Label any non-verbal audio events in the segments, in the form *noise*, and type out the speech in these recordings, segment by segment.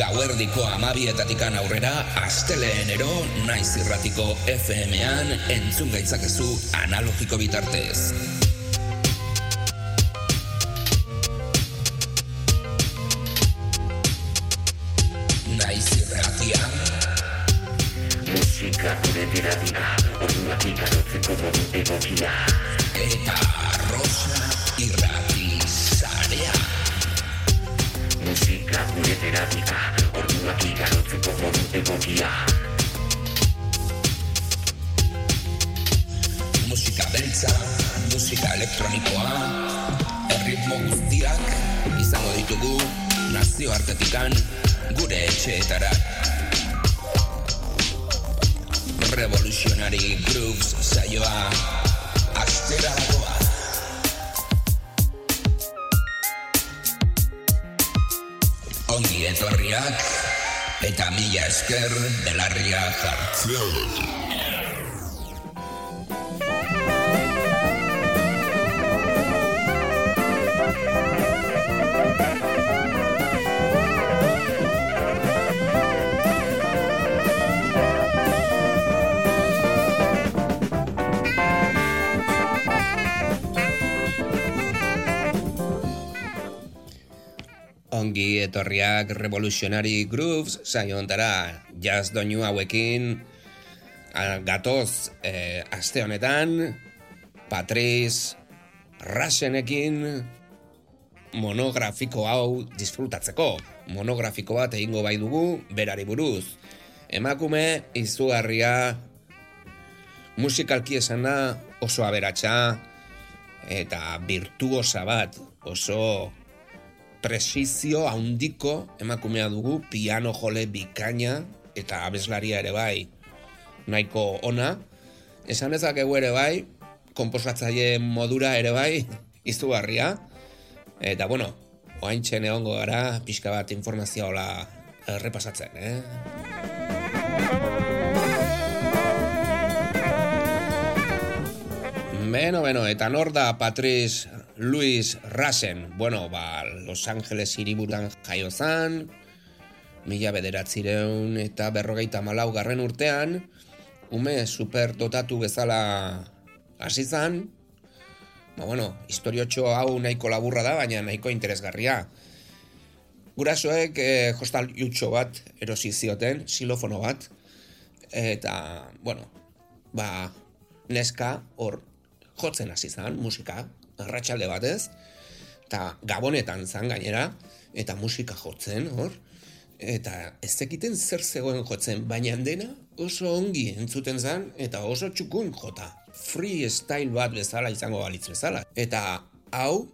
Gauerdiko amabietatikan aurrera, asteleenero naiz irratiko FM-an entzun gaitzakezu analogiko bitartez. Naiz irratia. Musika gure teradia, orduak ikarotzeko modu egokia. Eta Rosa irrati Musika gure teradia, orduak ikarotzeko modu egokia. Musika beltza, musika elektronikoa, erritmo guztiak izango ditugu nazioartetikan gure etxeetara. Revolutionary Grooves saioa astera dagoa. Ongi etorriak eta mila esker belarria jartzea. Etorriak Revolutionary Grooves saio ontara jazz doinu hauekin gatoz eh, aste honetan Patriz Rasenekin monografiko hau disfrutatzeko. Monografiko bat egingo bai dugu berari buruz. Emakume izugarria musikalki esan da oso aberatsa eta virtuosa bat oso presizio handiko emakumea dugu, piano jole bikaina eta abeslaria ere bai nahiko ona. Esan dezakegu ere bai, komposatzaile modura ere bai, *laughs* izugarria. Eta bueno, oain txene egongo gara, pixka bat informazioa errepasatzen, eh? Beno, beno, eta nor da Patriz Luis Rasen? Bueno, ba, Los Angeles hiriburuan jaio zan, mila bederatzireun eta berrogeita malau garren urtean, ume super dotatu bezala hasi zan, ba, bueno, historiotxo hau nahiko laburra da, baina nahiko interesgarria. Gurasoek eh, jostal jutxo bat erosi zioten, silofono bat, eta, bueno, ba, neska hor jotzen hasi zan, musika, arratsalde batez, eta gabonetan zan gainera, eta musika jotzen, hor, eta ez zekiten zer zegoen jotzen, baina dena oso ongi entzuten zan, eta oso txukun jota. Freestyle bat bezala izango balitz bezala. Eta hau,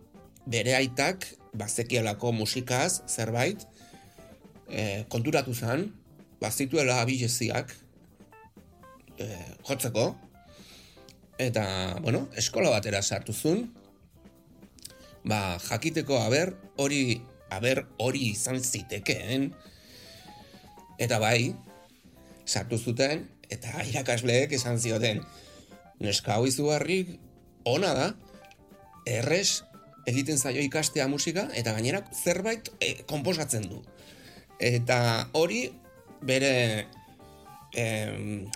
bere aitak, bazekialako musikaz, zerbait, e, konturatu zan, bazituela abileziak, e, jotzeko, eta, bueno, eskola batera sartu zuen, ba, jakiteko aber, hori, aber, hori izan zitekeen, eta bai, sartu zuten, eta irakasleek esan zioten, neska hau izugarrik, ona da, errez, egiten zaio ikastea musika, eta gainera zerbait e, konposatzen du. Eta hori, bere, em,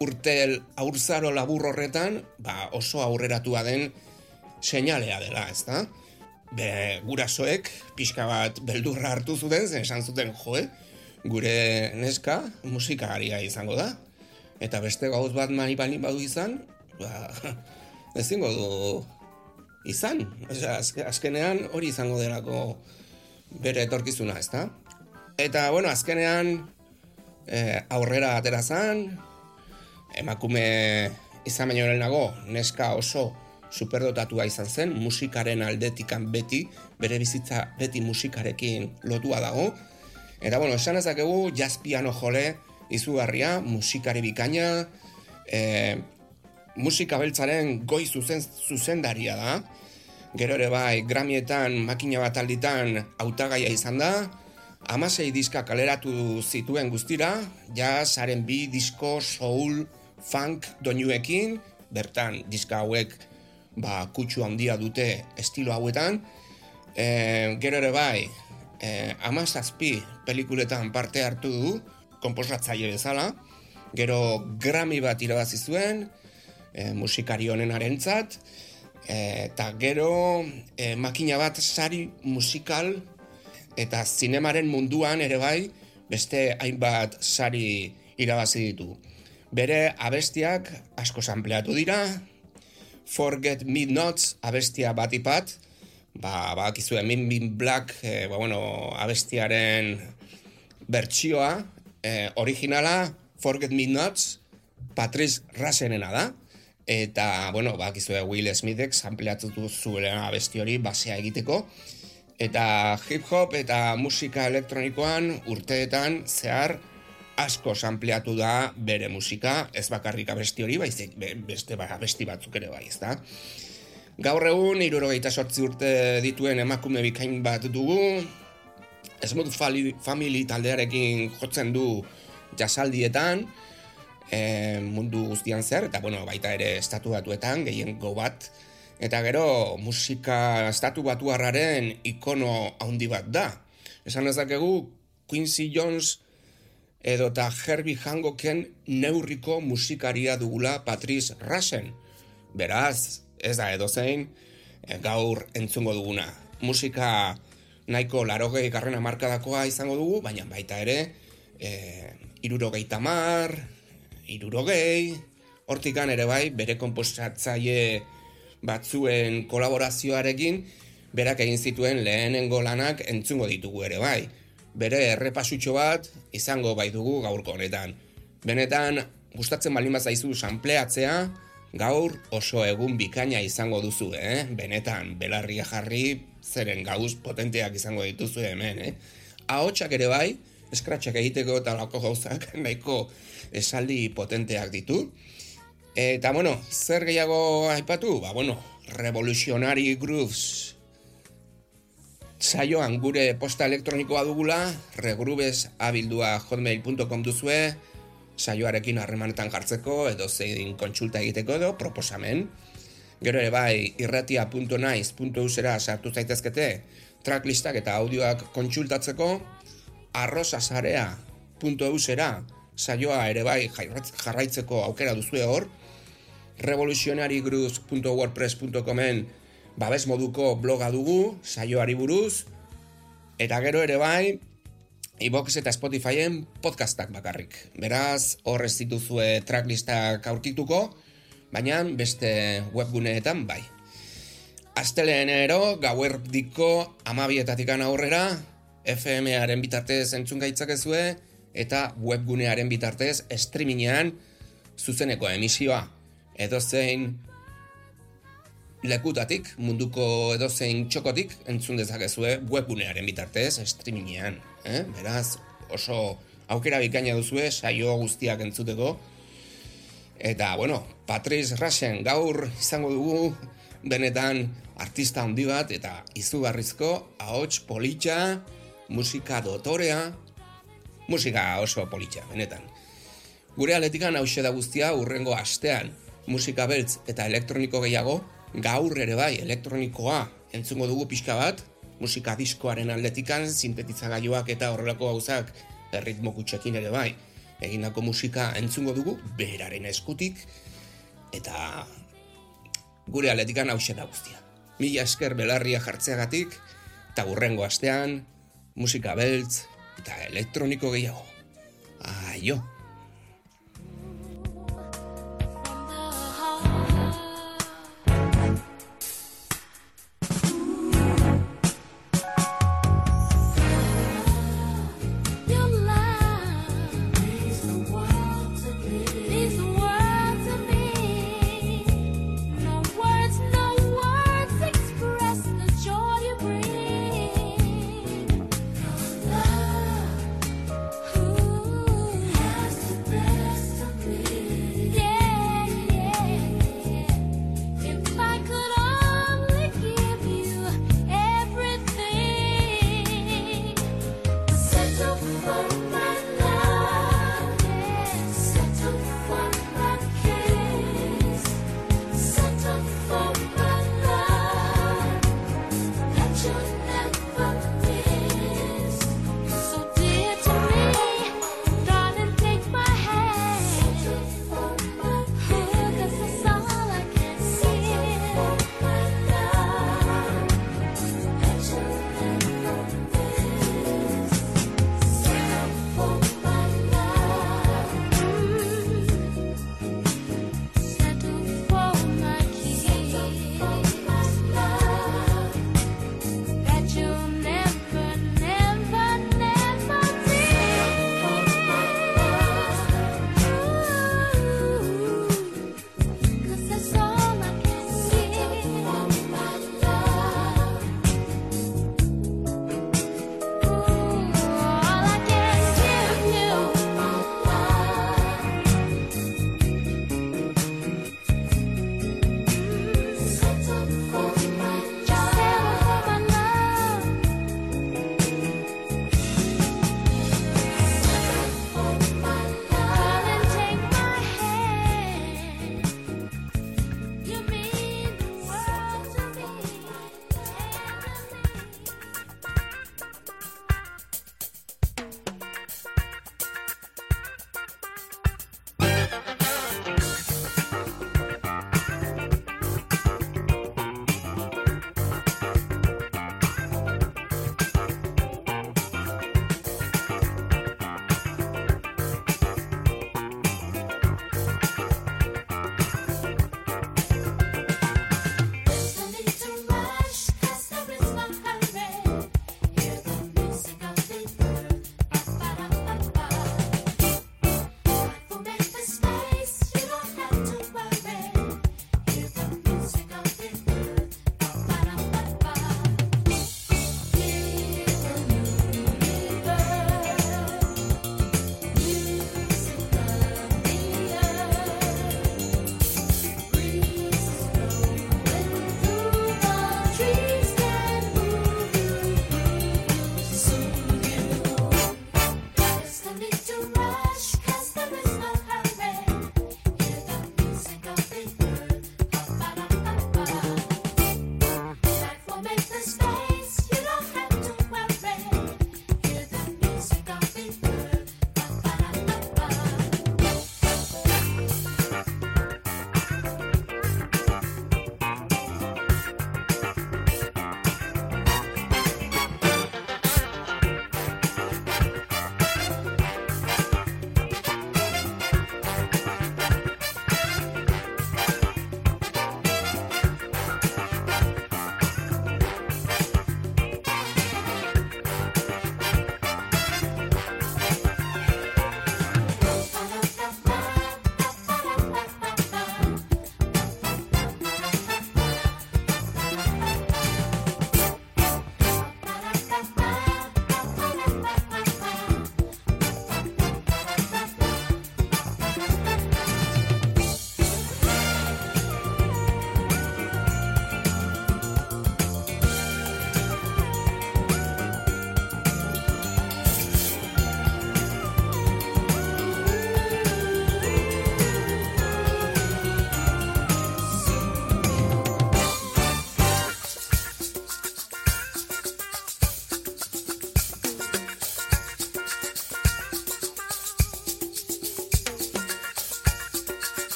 urtel aurzaro labur horretan, ba oso aurreratua den seinalea dela, ezta? Be, gurasoek pixka bat beldurra hartu zuten, zen esan zuten joe, gure neska musikaria izango da. Eta beste gauz bat mani bali badu izan, ba, *laughs* ezingo du izan. Osea, azkenean hori izango delako bere etorkizuna, ezta? Eta, bueno, azkenean eh, aurrera atera zan, emakume izan baino nago, neska oso superdotatua izan zen, musikaren aldetikan beti, bere bizitza beti musikarekin lotua dago. Eta bueno, esan ezakegu jazz piano jole izugarria, musikari bikaina, e, musika beltzaren goi zuzen, zuzendaria da. Gero ere bai, gramietan, makina bat alditan hautagaia izan da, amasei diska kaleratu zituen guztira, jazzaren bi disko, soul, funk doinuekin, bertan diska hauek ba, kutsu handia dute estilo hauetan. E, gero ere bai, e, amazazpi pelikuletan parte hartu du, komposatzaile bezala, gero Grammy bat irabazi zuen, e, musikari honen arentzat, eta gero e, makina bat sari musikal eta zinemaren munduan ere bai beste hainbat sari irabazi ditu. Bere abestiak asko sampleatu dira, Forget Me Nots abestia bat ipat, ba, ba, kizue, Min Min Black, e, ba, bueno, abestiaren bertsioa, e, originala, Forget Me Nots, Patrice Rasenena da, eta, bueno, ba, kizue, Will Smithek sampleatu zuela abesti hori basea egiteko, eta hip-hop eta musika elektronikoan urteetan zehar asko sampleatu da bere musika, ez bakarrik abesti hori, baizik beste ba, abesti batzuk ere bai, ezta? Gaur egun, irurogeita sortzi urte dituen emakume bikain bat dugu, Smooth Family taldearekin jotzen du jasaldietan, e, mundu guztian zer, eta bueno, baita ere estatu batuetan, gehien bat, eta gero musika estatu batuarraren ikono handi bat da. Esan ezakegu, Quincy Jones, edo eta Herbie Hancocken neurriko musikaria dugula Patrice Rasen. Beraz, ez da edo zein, eh, gaur entzungo duguna. Musika nahiko larogei garrena markadakoa izango dugu, baina baita ere, e, irurogei tamar, irurogei, hortikan ere bai, bere komposatzaile batzuen kolaborazioarekin, berak egin zituen lehenengo lanak entzungo ditugu ere bai bere errepasutxo bat izango bai dugu gaurko honetan. Benetan, gustatzen baldin zaizu sanpleatzea, gaur oso egun bikaina izango duzu, eh? Benetan, belarria jarri, zeren gauz potenteak izango dituzu hemen, eh? Ahotsak ere bai, eskratxak egiteko eta lako gauzak *laughs* nahiko esaldi potenteak ditu. Eta, bueno, zer gehiago aipatu? Ba, bueno, Revolutionary Grooves saioan gure posta elektronikoa dugula, regrubes abildua hotmail.com duzue, saioarekin harremanetan jartzeko, edo zein kontsulta egiteko edo, proposamen. Gero ere bai, irratia.naiz.usera sartu zaitezkete, tracklistak eta audioak kontsultatzeko, arrozazarea.usera saioa ere bai jarraitzeko aukera duzue hor, revolutionarygruz.wordpress.comen babes moduko bloga dugu, saioari buruz, eta gero ere bai, iBox eta Spotifyen podcastak bakarrik. Beraz, horrez dituzue tracklistak aurkituko, baina beste webguneetan bai. Asteleenero, gauer diko amabietatikan aurrera, FM-aren bitartez entzun gaitzakezue, eta webgunearen bitartez streamingean zuzeneko emisioa. Edo zein lekutatik, munduko edozein txokotik, entzun dezakezue webgunearen bitartez, streamingean. Eh? Beraz, oso aukera bikaina duzue, saio guztiak entzuteko. Eta, bueno, Patrice Rasen gaur izango dugu, benetan artista handi bat, eta izugarrizko, ahots politxa, musika dotorea, musika oso politxa, benetan. Gure aletikan hause da guztia, urrengo astean, musika beltz eta elektroniko gehiago, gaur ere bai elektronikoa entzungo dugu pixka bat, musika diskoaren aldetikan, sintetizagailuak eta horrelako gauzak erritmo kutsekin ere bai, egindako musika entzungo dugu beraren eskutik, eta gure aldetikan hause da guztia. Mila esker belarria jartzeagatik, eta gurrengo astean, musika beltz eta elektroniko gehiago. Aio!